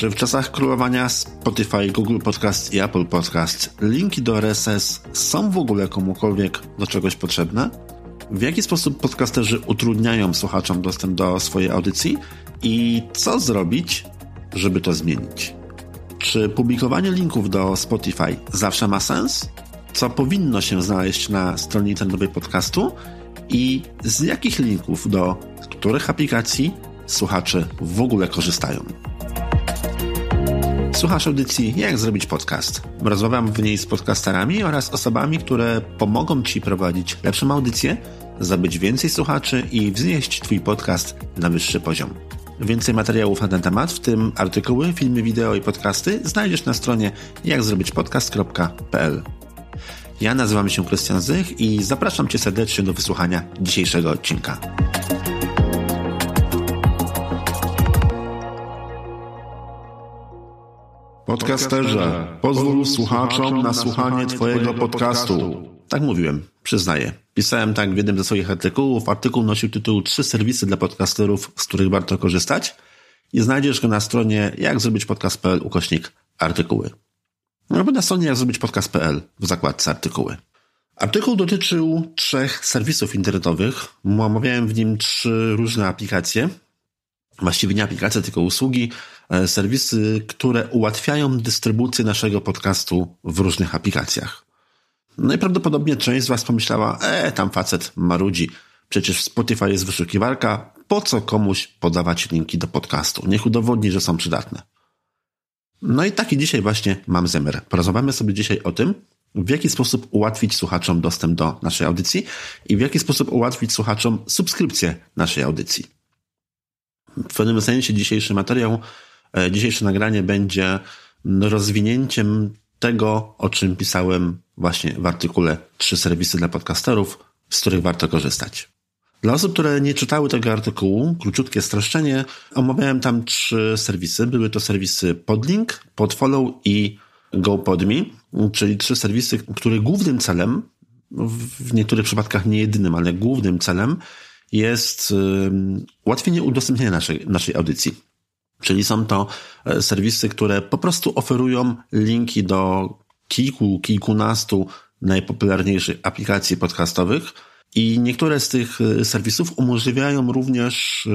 Czy w czasach królowania Spotify, Google Podcast i Apple Podcast linki do RSS są w ogóle komukolwiek do czegoś potrzebne? W jaki sposób podcasterzy utrudniają słuchaczom dostęp do swojej audycji i co zrobić, żeby to zmienić? Czy publikowanie linków do Spotify zawsze ma sens? Co powinno się znaleźć na stronie internetowej podcastu? I z jakich linków do których aplikacji słuchacze w ogóle korzystają? Słuchasz audycji Jak zrobić podcast. Rozmawiam w niej z podcasterami oraz osobami, które pomogą Ci prowadzić lepszą audycję, zdobyć więcej słuchaczy i wznieść Twój podcast na wyższy poziom. Więcej materiałów na ten temat, w tym artykuły, filmy, wideo i podcasty znajdziesz na stronie jakzrobićpodcast.pl. Ja nazywam się Krystian Zych i zapraszam Cię serdecznie do wysłuchania dzisiejszego odcinka. Podcasterze, pozwól słuchaczom na słuchanie Twojego podcastu. Tak mówiłem, przyznaję. Pisałem tak w jednym ze swoich artykułów. Artykuł nosił tytuł Trzy serwisy dla podcasterów, z których warto korzystać. I znajdziesz go na stronie jakzrobićpodcast.pl ukośnik artykuły. Albo na stronie jakzrobićpodcast.pl w zakładce artykuły. Artykuł dotyczył trzech serwisów internetowych. Omawiałem w nim trzy różne aplikacje. Właściwie nie aplikacje, tylko usługi, serwisy, które ułatwiają dystrybucję naszego podcastu w różnych aplikacjach. No i prawdopodobnie część z Was pomyślała, e, tam facet marudzi. Przecież w Spotify jest wyszukiwarka, po co komuś podawać linki do podcastu? Niech udowodni, że są przydatne. No i taki dzisiaj właśnie mam zamiar. Porozmawiamy sobie dzisiaj o tym, w jaki sposób ułatwić słuchaczom dostęp do naszej audycji i w jaki sposób ułatwić słuchaczom subskrypcję naszej audycji. W pewnym sensie dzisiejszy materiał, e, dzisiejsze nagranie będzie rozwinięciem tego, o czym pisałem właśnie w artykule Trzy serwisy dla podcasterów, z których warto korzystać. Dla osób, które nie czytały tego artykułu, króciutkie streszczenie, omawiałem tam trzy serwisy. Były to serwisy Podlink, Podfollow i GoPodme, czyli trzy serwisy, których głównym celem, w niektórych przypadkach nie jedynym, ale głównym celem jest ułatwienie udostępnienia naszej, naszej audycji. Czyli są to e, serwisy, które po prostu oferują linki do kilku, kilkunastu najpopularniejszych aplikacji podcastowych, i niektóre z tych y, serwisów umożliwiają również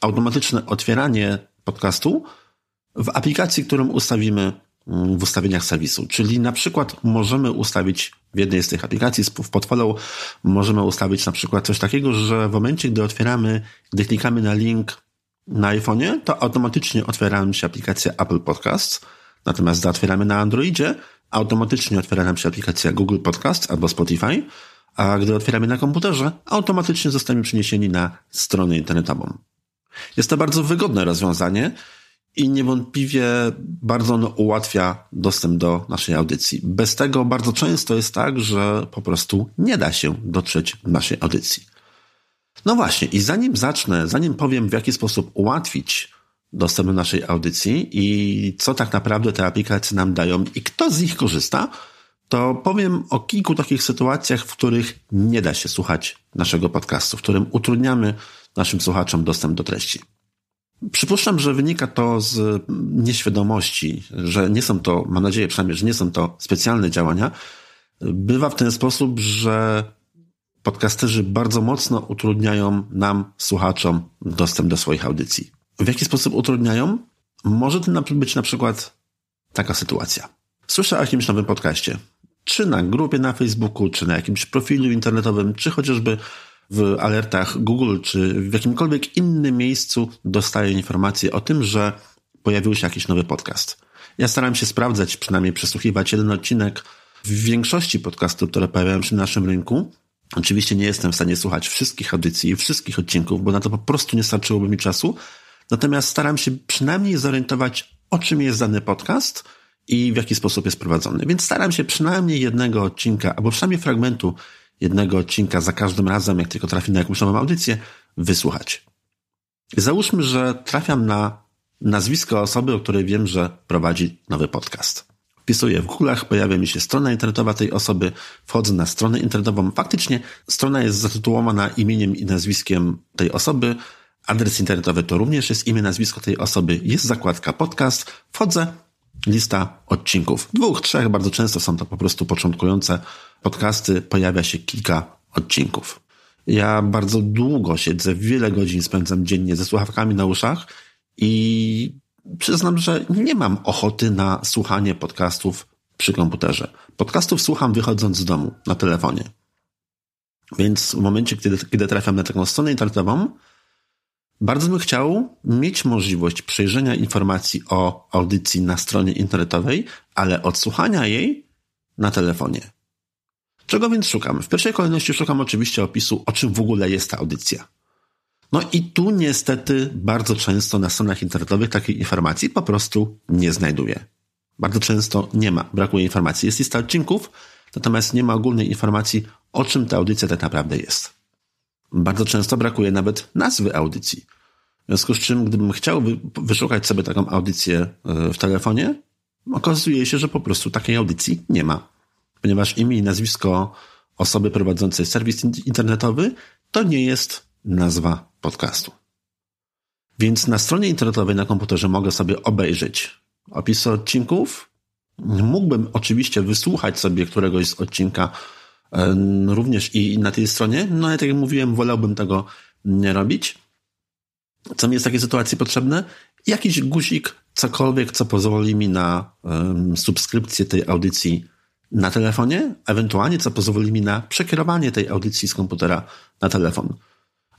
automatyczne otwieranie podcastu w aplikacji, którą ustawimy w ustawieniach serwisu. Czyli na przykład możemy ustawić w jednej z tych aplikacji, w Podfollow, możemy ustawić na przykład coś takiego, że w momencie, gdy otwieramy, gdy klikamy na link na iPhone'ie, to automatycznie otwiera nam się aplikacja Apple Podcasts, natomiast gdy otwieramy na Androidzie, automatycznie otwiera nam się aplikacja Google Podcast albo Spotify, a gdy otwieramy na komputerze, automatycznie zostaniemy przeniesieni na stronę internetową. Jest to bardzo wygodne rozwiązanie i niewątpliwie bardzo ono ułatwia dostęp do naszej audycji. Bez tego bardzo często jest tak, że po prostu nie da się dotrzeć do naszej audycji. No właśnie, i zanim zacznę, zanim powiem, w jaki sposób ułatwić dostęp do naszej audycji i co tak naprawdę te aplikacje nam dają i kto z nich korzysta, to powiem o kilku takich sytuacjach, w których nie da się słuchać naszego podcastu, w którym utrudniamy naszym słuchaczom dostęp do treści. Przypuszczam, że wynika to z nieświadomości, że nie są to, mam nadzieję przynajmniej, że nie są to specjalne działania. Bywa w ten sposób, że podcasterzy bardzo mocno utrudniają nam, słuchaczom, dostęp do swoich audycji. W jaki sposób utrudniają? Może to być na przykład taka sytuacja. Słyszę o jakimś nowym podcaście czy na grupie na Facebooku, czy na jakimś profilu internetowym, czy chociażby w alertach Google, czy w jakimkolwiek innym miejscu dostaję informacje o tym, że pojawił się jakiś nowy podcast. Ja staram się sprawdzać, przynajmniej przesłuchiwać jeden odcinek w większości podcastów, które pojawiają się na naszym rynku. Oczywiście nie jestem w stanie słuchać wszystkich audycji i wszystkich odcinków, bo na to po prostu nie starczyłoby mi czasu. Natomiast staram się przynajmniej zorientować, o czym jest dany podcast – i w jaki sposób jest prowadzony. Więc staram się przynajmniej jednego odcinka, albo przynajmniej fragmentu jednego odcinka za każdym razem, jak tylko trafię na jakąś nową audycję, wysłuchać. Załóżmy, że trafiam na nazwisko osoby, o której wiem, że prowadzi nowy podcast. Wpisuję w Google'ach, pojawia mi się strona internetowa tej osoby, wchodzę na stronę internetową. Faktycznie strona jest zatytułowana imieniem i nazwiskiem tej osoby, Adres internetowy to również jest imię, nazwisko tej osoby, jest zakładka podcast, wchodzę, lista odcinków. Dwóch, trzech, bardzo często są to po prostu początkujące podcasty, pojawia się kilka odcinków. Ja bardzo długo siedzę, wiele godzin spędzam dziennie ze słuchawkami na uszach i przyznam, że nie mam ochoty na słuchanie podcastów przy komputerze. Podcastów słucham wychodząc z domu, na telefonie. Więc w momencie, kiedy, kiedy trafiam na taką stronę internetową, bardzo bym chciał mieć możliwość przejrzenia informacji o audycji na stronie internetowej, ale odsłuchania jej na telefonie. Czego więc szukam? W pierwszej kolejności szukam oczywiście opisu, o czym w ogóle jest ta audycja. No i tu niestety bardzo często na stronach internetowych takiej informacji po prostu nie znajduję. Bardzo często nie ma, brakuje informacji. Jest lista odcinków, natomiast nie ma ogólnej informacji, o czym ta audycja tak naprawdę jest. Bardzo często brakuje nawet nazwy audycji. W związku z czym, gdybym chciał wyszukać sobie taką audycję e, w telefonie, okazuje się, że po prostu takiej audycji nie ma. Ponieważ imię i nazwisko osoby prowadzącej serwis internetowy to nie jest nazwa podcastu. Więc na stronie internetowej na komputerze mogę sobie obejrzeć opisy odcinków. Mógłbym oczywiście wysłuchać sobie któregoś z odcinka również i na tej stronie, no ale tak jak mówiłem, wolałbym tego nie robić. Co mi jest w takiej sytuacji potrzebne? Jakiś guzik, cokolwiek, co pozwoli mi na subskrypcję tej audycji na telefonie, ewentualnie co pozwoli mi na przekierowanie tej audycji z komputera na telefon.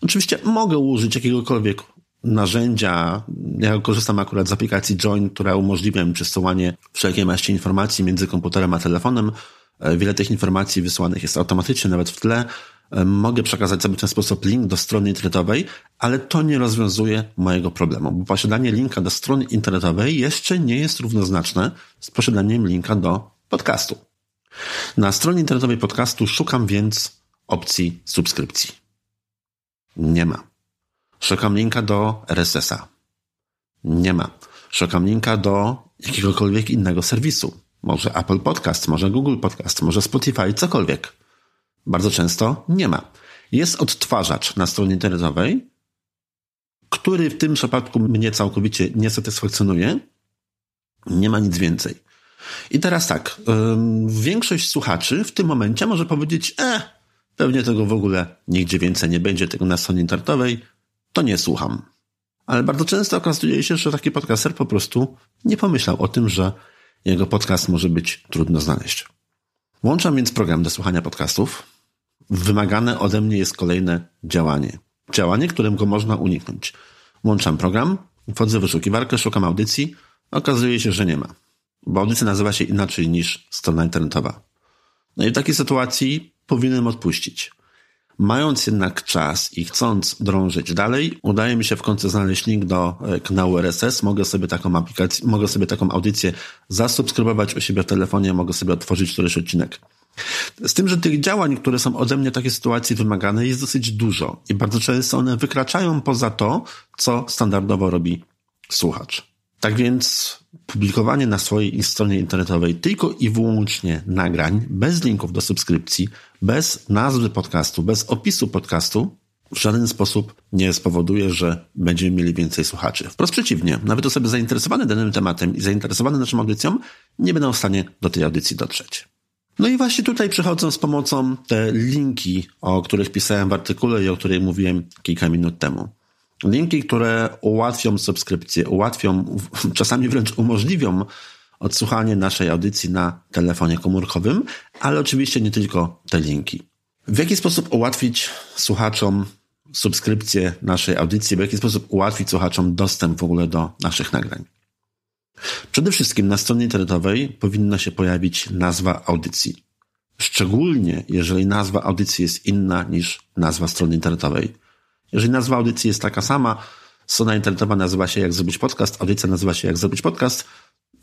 Oczywiście mogę użyć jakiegokolwiek narzędzia. Ja korzystam akurat z aplikacji Join, która umożliwia mi przesyłanie wszelkiej maści informacji między komputerem a telefonem. E, wiele tych informacji wysłanych jest automatycznie, nawet w tle. E, mogę przekazać sobie w ten sposób link do strony internetowej, ale to nie rozwiązuje mojego problemu, bo posiadanie linka do strony internetowej jeszcze nie jest równoznaczne z posiadaniem linka do podcastu. Na stronie internetowej podcastu szukam więc opcji subskrypcji. Nie ma. Szukam linka do RSS-a. Nie ma. Szukam linka do jakiegokolwiek innego serwisu. Może Apple Podcast, może Google Podcast, może Spotify, cokolwiek. Bardzo często nie ma. Jest odtwarzacz na stronie internetowej, który w tym przypadku mnie całkowicie nie satysfakcjonuje. Nie ma nic więcej. I teraz tak, większość słuchaczy w tym momencie może powiedzieć, e, pewnie tego w ogóle nigdzie więcej nie będzie, tego na stronie internetowej, to nie słucham. Ale bardzo często okazuje się, że taki podcaster po prostu nie pomyślał o tym, że jego podcast może być trudno znaleźć. Włączam więc program do słuchania podcastów. Wymagane ode mnie jest kolejne działanie. Działanie, którym go można uniknąć. Włączam program, wchodzę w wyszukiwarkę, szukam audycji. Okazuje się, że nie ma. Bo audycja nazywa się inaczej niż strona internetowa. No i w takiej sytuacji powinienem odpuścić. Mając jednak czas i chcąc drążyć dalej, udaje mi się w końcu znaleźć link do e, kanału RSS. Mogę sobie taką aplikację, mogę sobie taką audycję zasubskrybować u siebie w telefonie, mogę sobie otworzyć któryś odcinek. Z tym, że tych działań, które są ode mnie w takiej sytuacji wymagane, jest dosyć dużo i bardzo często one wykraczają poza to, co standardowo robi słuchacz. Tak więc publikowanie na swojej stronie internetowej tylko i wyłącznie nagrań, bez linków do subskrypcji, bez nazwy podcastu, bez opisu podcastu, w żaden sposób nie spowoduje, że będziemy mieli więcej słuchaczy. Wprost przeciwnie, nawet osoby zainteresowane danym tematem i zainteresowane naszą audycją nie będą w stanie do tej audycji dotrzeć. No i właśnie tutaj przychodzą z pomocą te linki, o których pisałem w artykule i o których mówiłem kilka minut temu. Linki, które ułatwią subskrypcję, ułatwią, czasami wręcz umożliwią odsłuchanie naszej audycji na telefonie komórkowym, ale oczywiście nie tylko te linki. W jaki sposób ułatwić słuchaczom subskrypcję naszej audycji, w jaki sposób ułatwić słuchaczom dostęp w ogóle do naszych nagrań? Przede wszystkim na stronie internetowej powinna się pojawić nazwa audycji. Szczególnie jeżeli nazwa audycji jest inna niż nazwa strony internetowej. Jeżeli nazwa audycji jest taka sama, strona internetowa nazywa się Jak zrobić podcast, audycja nazywa się Jak zrobić podcast,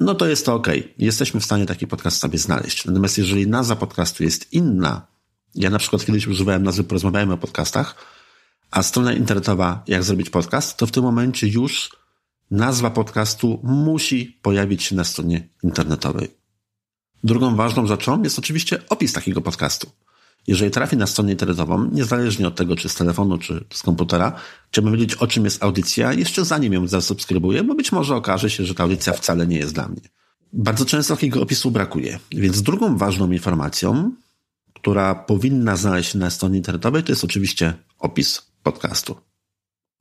no to jest to ok. Jesteśmy w stanie taki podcast sobie znaleźć. Natomiast jeżeli nazwa podcastu jest inna, ja na przykład kiedyś używałem nazwy Porozmawiajmy o podcastach, a strona internetowa Jak zrobić podcast, to w tym momencie już nazwa podcastu musi pojawić się na stronie internetowej. Drugą ważną rzeczą jest oczywiście opis takiego podcastu. Jeżeli trafi na stronę internetową, niezależnie od tego, czy z telefonu, czy z komputera, chciałbym wiedzieć, o czym jest audycja, jeszcze zanim ją zasubskrybuję, bo być może okaże się, że ta audycja wcale nie jest dla mnie. Bardzo często takiego opisu brakuje. Więc drugą ważną informacją, która powinna znaleźć się na stronie internetowej, to jest oczywiście opis podcastu.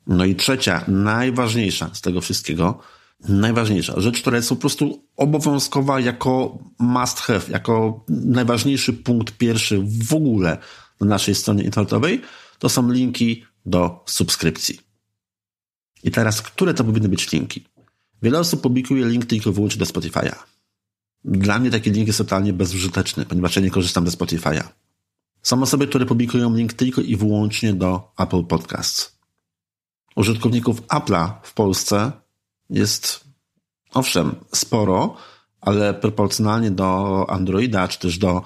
No i trzecia, najważniejsza z tego wszystkiego, najważniejsza rzecz, która jest po prostu obowiązkowa jako must have, jako najważniejszy punkt pierwszy w ogóle na naszej stronie internetowej, to są linki do subskrypcji. I teraz, które to powinny być linki? Wiele osób publikuje link tylko wyłącznie do Spotify'a. Dla mnie taki link jest totalnie bezużyteczny, ponieważ ja nie korzystam ze Spotify'a. Są osoby, które publikują link tylko i wyłącznie do Apple Podcasts. Użytkowników Apple'a w Polsce jest owszem sporo, ale proporcjonalnie do Androida czy też do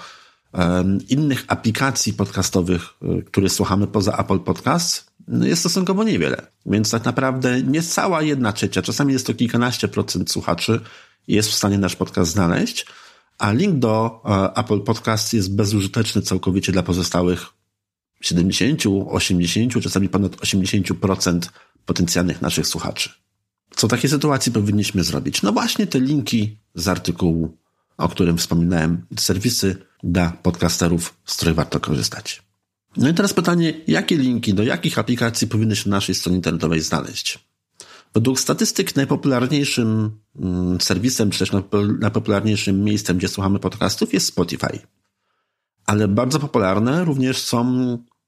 um, innych aplikacji podcastowych, y, które słuchamy poza Apple Podcasts, no jest stosunkowo niewiele. Więc tak naprawdę nie cała jedna trzecia, czasami jest to kilkanaście procent słuchaczy jest w stanie nasz podcast znaleźć, a link do e, Apple Podcast jest bezużyteczny całkowicie dla pozostałych 70, 80, czasami ponad 80% potencjalnych naszych słuchaczy. Co w takiej sytuacji powinniśmy zrobić? No właśnie te linki z artykułu, o którym wspominałem, serwisy dla podcasterów, z których warto korzystać. No i teraz pytanie, jakie linki do jakich aplikacji powinny się na naszej stronie internetowej znaleźć? Według statystyk najpopularniejszym mm, serwisem, czy też najpopularniejszym miejscem, gdzie słuchamy podcastów jest Spotify. Ale bardzo popularne również są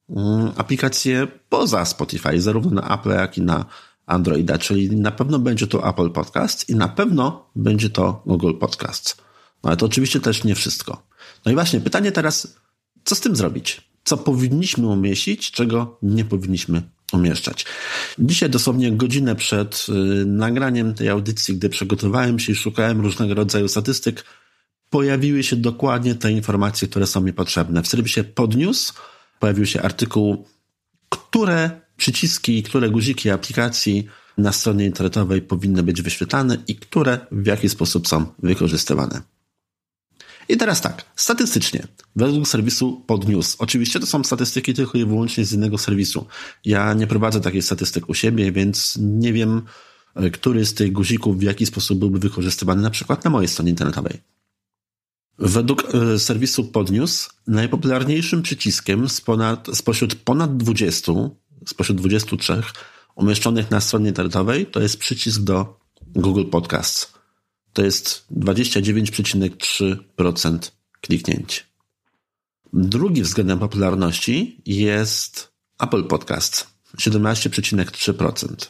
mm, aplikacje poza Spotify, zarówno na Apple, jak i na Androida, czyli na pewno będzie to Apple Podcast i na pewno będzie to Google Podcast. No ale to oczywiście też nie wszystko. No i właśnie pytanie teraz, co z tym zrobić? Co powinniśmy umieścić, czego nie powinniśmy umieszczać. Dzisiaj dosłownie godzinę przed y, nagraniem tej audycji, gdy przygotowałem się i szukałem różnego rodzaju statystyk, pojawiły się dokładnie te informacje, które są mi potrzebne. W serwisie Podnews pojawił się artykuł, które przyciski, które guziki aplikacji na stronie internetowej powinny być wyświetlane i które w jaki sposób są wykorzystywane. I teraz tak, statystycznie, według serwisu Podnews, oczywiście to są statystyki tylko i wyłącznie z innego serwisu. Ja nie prowadzę takich statystyk u siebie, więc nie wiem, e, który z tych guzików w jaki sposób byłby wykorzystywany na przykład na mojej stronie internetowej. Według e, serwisu Podnews najpopularniejszym przyciskiem ponad, spośród ponad 20, spośród 23 umieszczonych na stronie internetowej to jest przycisk do Google Podcasts to jest 29,3% kliknięć. Drugi względem popularności jest Apple Podcast 17,3%.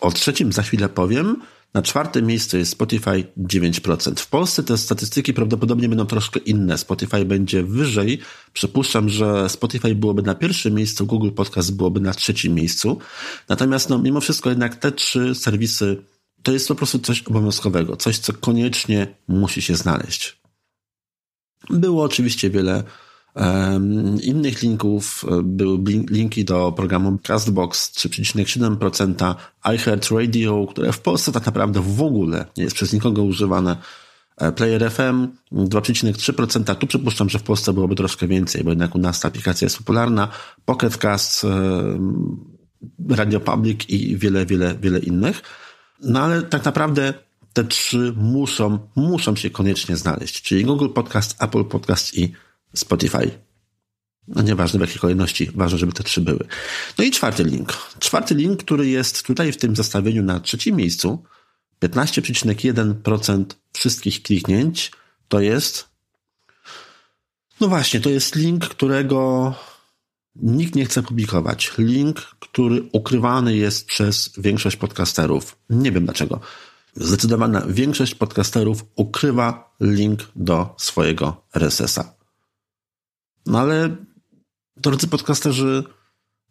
O trzecim za chwilę powiem. Na czwartym miejscu jest Spotify 9%. W Polsce te statystyki prawdopodobnie będą troszkę inne. Spotify będzie wyżej. Przypuszczam, że Spotify byłoby na pierwszym miejscu, Google Podcast byłoby na trzecim miejscu. Natomiast no, mimo wszystko jednak te trzy serwisy to jest po prostu coś obowiązkowego, coś, co koniecznie musi się znaleźć. Było oczywiście wiele innych linków. Były linki do programu Castbox 3,7%, iHeartRadio, które w Polsce tak naprawdę w ogóle nie jest przez nikogo używane. E, Player FM 2,3%. Tu przypuszczam, że w Polsce byłoby troszkę więcej, bo jednak u nas ta aplikacja jest popularna. Pocket Cast, Radio Public i wiele, wiele, wiele innych. No ale tak naprawdę te trzy muszą, muszą się koniecznie znaleźć, czyli Google Podcast, Apple Podcast i Spotify. No nieważne w jakiej kolejności, ważne, żeby te trzy były. No i czwarty link. Czwarty link, który jest tutaj w tym zestawieniu na trzecim miejscu, 15,1% wszystkich kliknięć, to jest no właśnie, to jest link, którego Nikt nie chce publikować. Link, który ukrywany jest przez większość podcasterów. Nie wiem dlaczego. Zdecydowana większość podcasterów ukrywa link do swojego RSS-a. No ale, drodzy podcasterzy,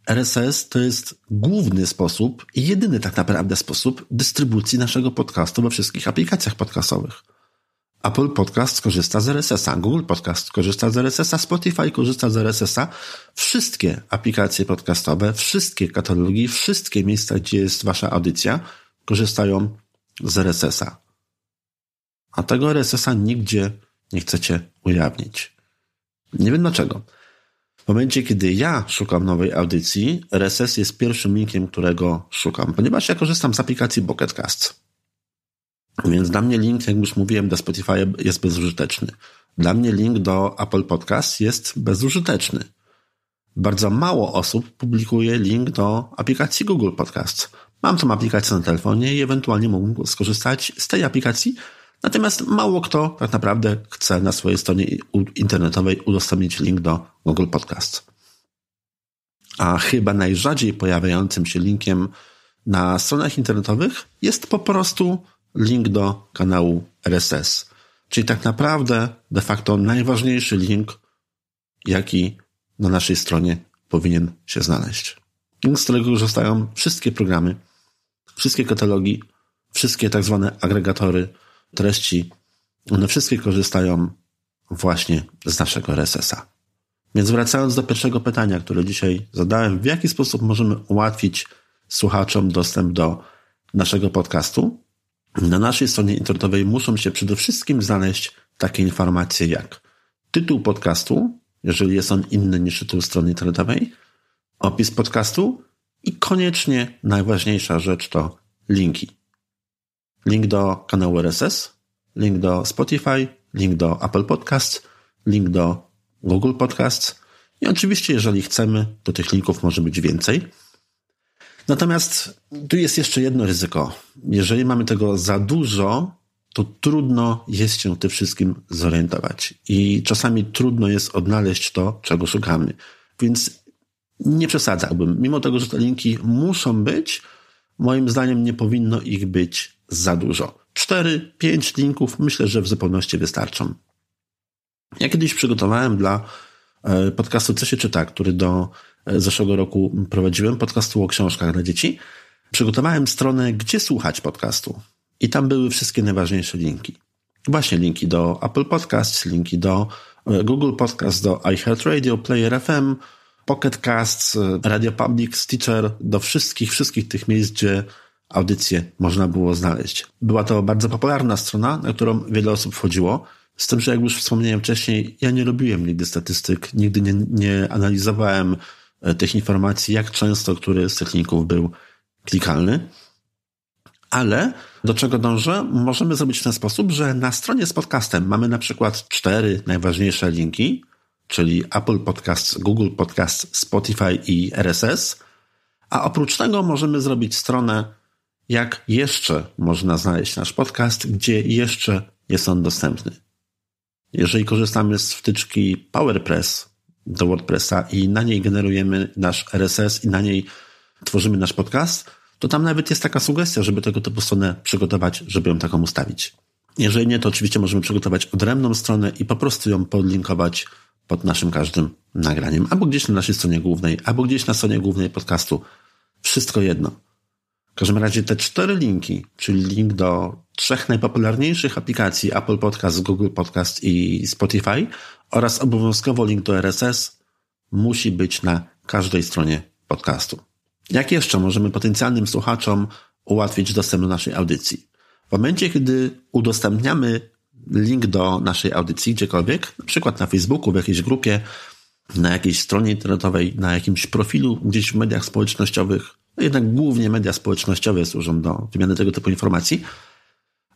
RSS to jest główny sposób i jedyny tak naprawdę sposób dystrybucji naszego podcastu we wszystkich aplikacjach podcastowych. Apple Podcast korzysta z RSS-a, Google Podcast korzysta z RSS-a, Spotify korzysta z RSS-a. Wszystkie aplikacje podcastowe, wszystkie katalogi, wszystkie miejsca, gdzie jest wasza audycja, korzystają z RSS-a. A tego RSS-a nigdzie nie chcecie ujawnić. Nie wiem dlaczego. W momencie, kiedy ja szukam nowej audycji, RSS jest pierwszym linkiem, którego szukam, ponieważ ja korzystam z aplikacji Pocket Cast. Więc dla mnie link, jak już mówiłem, do Spotify jest bezużyteczny. Dla mnie link do Apple Podcast jest bezużyteczny. Bardzo mało osób publikuje link do aplikacji Google Podcast. Mam tą aplikację na telefonie i ewentualnie mógłbym skorzystać z tej aplikacji, natomiast mało kto tak naprawdę chce na swojej stronie internetowej udostępnić link do Google Podcast. A chyba najrzadziej pojawiającym się linkiem na stronach internetowych jest po prostu link do kanału RSS. Czyli tak naprawdę de facto najważniejszy link, jaki na naszej stronie powinien się znaleźć. Link, z którego korzystają wszystkie programy, wszystkie katalogi, wszystkie tak zwane agregatory treści. One wszystkie korzystają właśnie z naszego RSS-a. Więc wracając do pierwszego pytania, które dzisiaj zadałem, w jaki sposób możemy ułatwić słuchaczom dostęp do naszego podcastu? Na naszej stronie internetowej muszą się przede wszystkim znaleźć takie informacje jak tytuł podcastu, jeżeli jest on inny niż tytuł strony internetowej, opis podcastu i koniecznie najważniejsza rzecz to linki. Link do kanału RSS, link do Spotify, link do Apple Podcasts, link do Google Podcasts i oczywiście, jeżeli chcemy, to tych linków może być więcej. Natomiast tu jest jeszcze jedno ryzyko. Jeżeli mamy tego za dużo, to trudno jest się tym wszystkim zorientować. I czasami trudno jest odnaleźć to, czego szukamy. Więc nie przesadzałbym. Mimo tego, że te linki muszą być, moim zdaniem nie powinno ich być za dużo. Cztery, pięć linków myślę, że w zupełności wystarczą. Ja kiedyś przygotowałem dla e, podcastu Co się czyta, który do e, zeszłego roku prowadziłem, podcastu o książkach dla dzieci. Przygotowałem stronę, gdzie słuchać podcastu. I tam były wszystkie najważniejsze linki. Właśnie linki do Apple Podcasts, linki do e, Google Podcasts, do iHeartRadio, Player FM, Pocket Casts, Radio Public, Stitcher, do wszystkich, wszystkich tych miejsc, gdzie audycje można było znaleźć. Była to bardzo popularna strona, na którą wiele osób wchodziło. Z tym, że jak już wspomniałem wcześniej, ja nie robiłem nigdy statystyk, nigdy nie, nie analizowałem e, tych informacji, jak często który z tych linków był klikalny. Ale do czego dążę? Możemy zrobić w ten sposób, że na stronie z podcastem mamy na przykład cztery najważniejsze linki, czyli Apple Podcasts, Google Podcasts, Spotify i RSS. A oprócz tego możemy zrobić stronę, jak jeszcze można znaleźć nasz podcast, gdzie jeszcze jest on dostępny. Jeżeli korzystamy z wtyczki PowerPress do WordPressa i na niej generujemy nasz RSS i na niej tworzymy nasz podcast, to tam nawet jest taka sugestia, żeby tego typu stronę przygotować, żeby ją taką ustawić. Jeżeli nie, to oczywiście możemy przygotować odrębną stronę i po prostu ją podlinkować pod naszym każdym nagraniem, albo gdzieś na naszej stronie głównej, albo gdzieś na stronie głównej podcastu. Wszystko jedno. W każdym razie te cztery linki, czyli link do trzech najpopularniejszych aplikacji Apple Podcast, Google Podcast i Spotify oraz obowiązkowo link do RSS musi być na każdej stronie podcastu. Jak jeszcze możemy potencjalnym słuchaczom ułatwić dostęp do naszej audycji? W momencie, kiedy udostępniamy link do naszej audycji gdziekolwiek, na przykład na Facebooku, w jakiejś grupie, na jakiejś stronie internetowej, na jakimś profilu gdzieś w mediach społecznościowych, no jednak głównie media społecznościowe służą do wymiany tego typu informacji,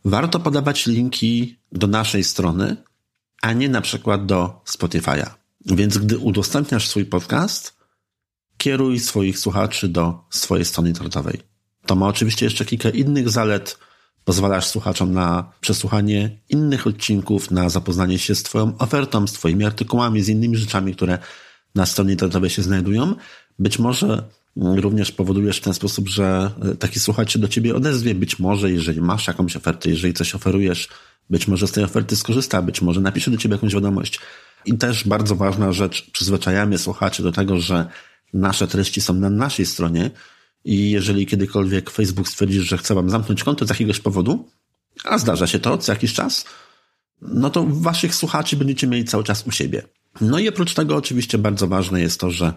warto podawać linki do naszej strony, a nie na przykład do Spotify'a. Więc gdy udostępniasz swój podcast, kieruj swoich słuchaczy do swojej strony internetowej. To ma oczywiście jeszcze kilka innych zalet, Pozwalasz słuchaczom na przesłuchanie innych odcinków, na zapoznanie się z Twoją ofertą, z Twoimi artykułami, z innymi rzeczami, które na stronie internetowej się znajdują. Być może również powodujesz w ten sposób, że taki słuchacz się do Ciebie odezwie. Być może, jeżeli masz jakąś ofertę, jeżeli coś oferujesz, być może z tej oferty skorzysta, być może napisze do Ciebie jakąś wiadomość. I też bardzo ważna rzecz, przyzwyczajamy słuchaczy do tego, że nasze treści są na naszej stronie, i jeżeli kiedykolwiek Facebook stwierdzi, że chce wam zamknąć konto z jakiegoś powodu, a zdarza się to co jakiś czas, no to waszych słuchaczy będziecie mieli cały czas u siebie. No i oprócz tego oczywiście bardzo ważne jest to, że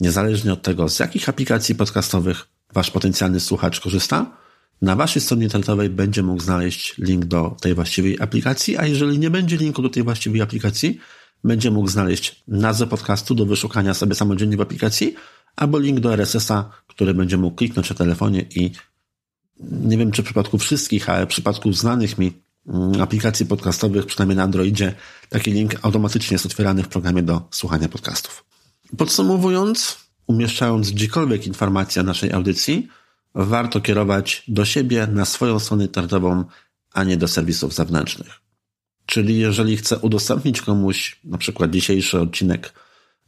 niezależnie od tego, z jakich aplikacji podcastowych wasz potencjalny słuchacz korzysta, na waszej stronie internetowej będzie mógł znaleźć link do tej właściwej aplikacji, a jeżeli nie będzie linku do tej właściwej aplikacji, będzie mógł znaleźć nazwę podcastu do wyszukania sobie samodzielnie w aplikacji, albo link do RSS-a, który będzie mógł kliknąć na telefonie i nie wiem czy w przypadku wszystkich, ale w przypadku znanych mi mm, aplikacji podcastowych, przynajmniej na Androidzie, taki link automatycznie jest otwierany w programie do słuchania podcastów. Podsumowując, umieszczając gdziekolwiek informacje o naszej audycji, warto kierować do siebie na swoją stronę internetową, a nie do serwisów zewnętrznych. Czyli jeżeli chcę udostępnić komuś na przykład dzisiejszy odcinek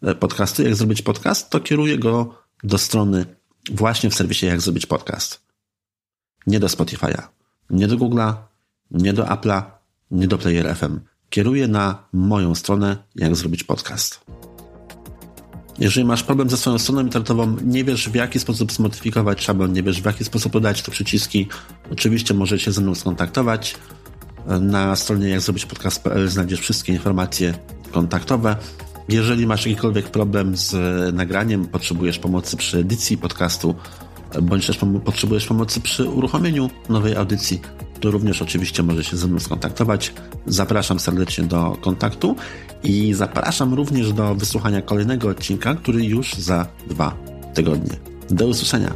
e, podcastu, jak zrobić podcast, to kieruję go do strony właśnie w serwisie jak zrobić podcast. Nie do Spotify'a, nie do Google'a, nie do Apple'a, nie do Player FM. Kieruję na moją stronę jak zrobić podcast. Jeżeli masz problem ze swoją stroną internetową, nie wiesz w jaki sposób zmodyfikować szablon, nie wiesz w jaki sposób dodać te przyciski, oczywiście możesz się ze mną skontaktować. Na stronie jak zrobić podcast.pl znajdziesz wszystkie informacje kontaktowe. Jeżeli masz jakikolwiek problem z nagraniem, potrzebujesz pomocy przy edycji podcastu, bądź też potrzebujesz pomocy przy uruchomieniu nowej audycji, to również oczywiście możesz się ze mną skontaktować. Zapraszam serdecznie do kontaktu i zapraszam również do wysłuchania kolejnego odcinka, który już za dwa tygodnie. Do usłyszenia.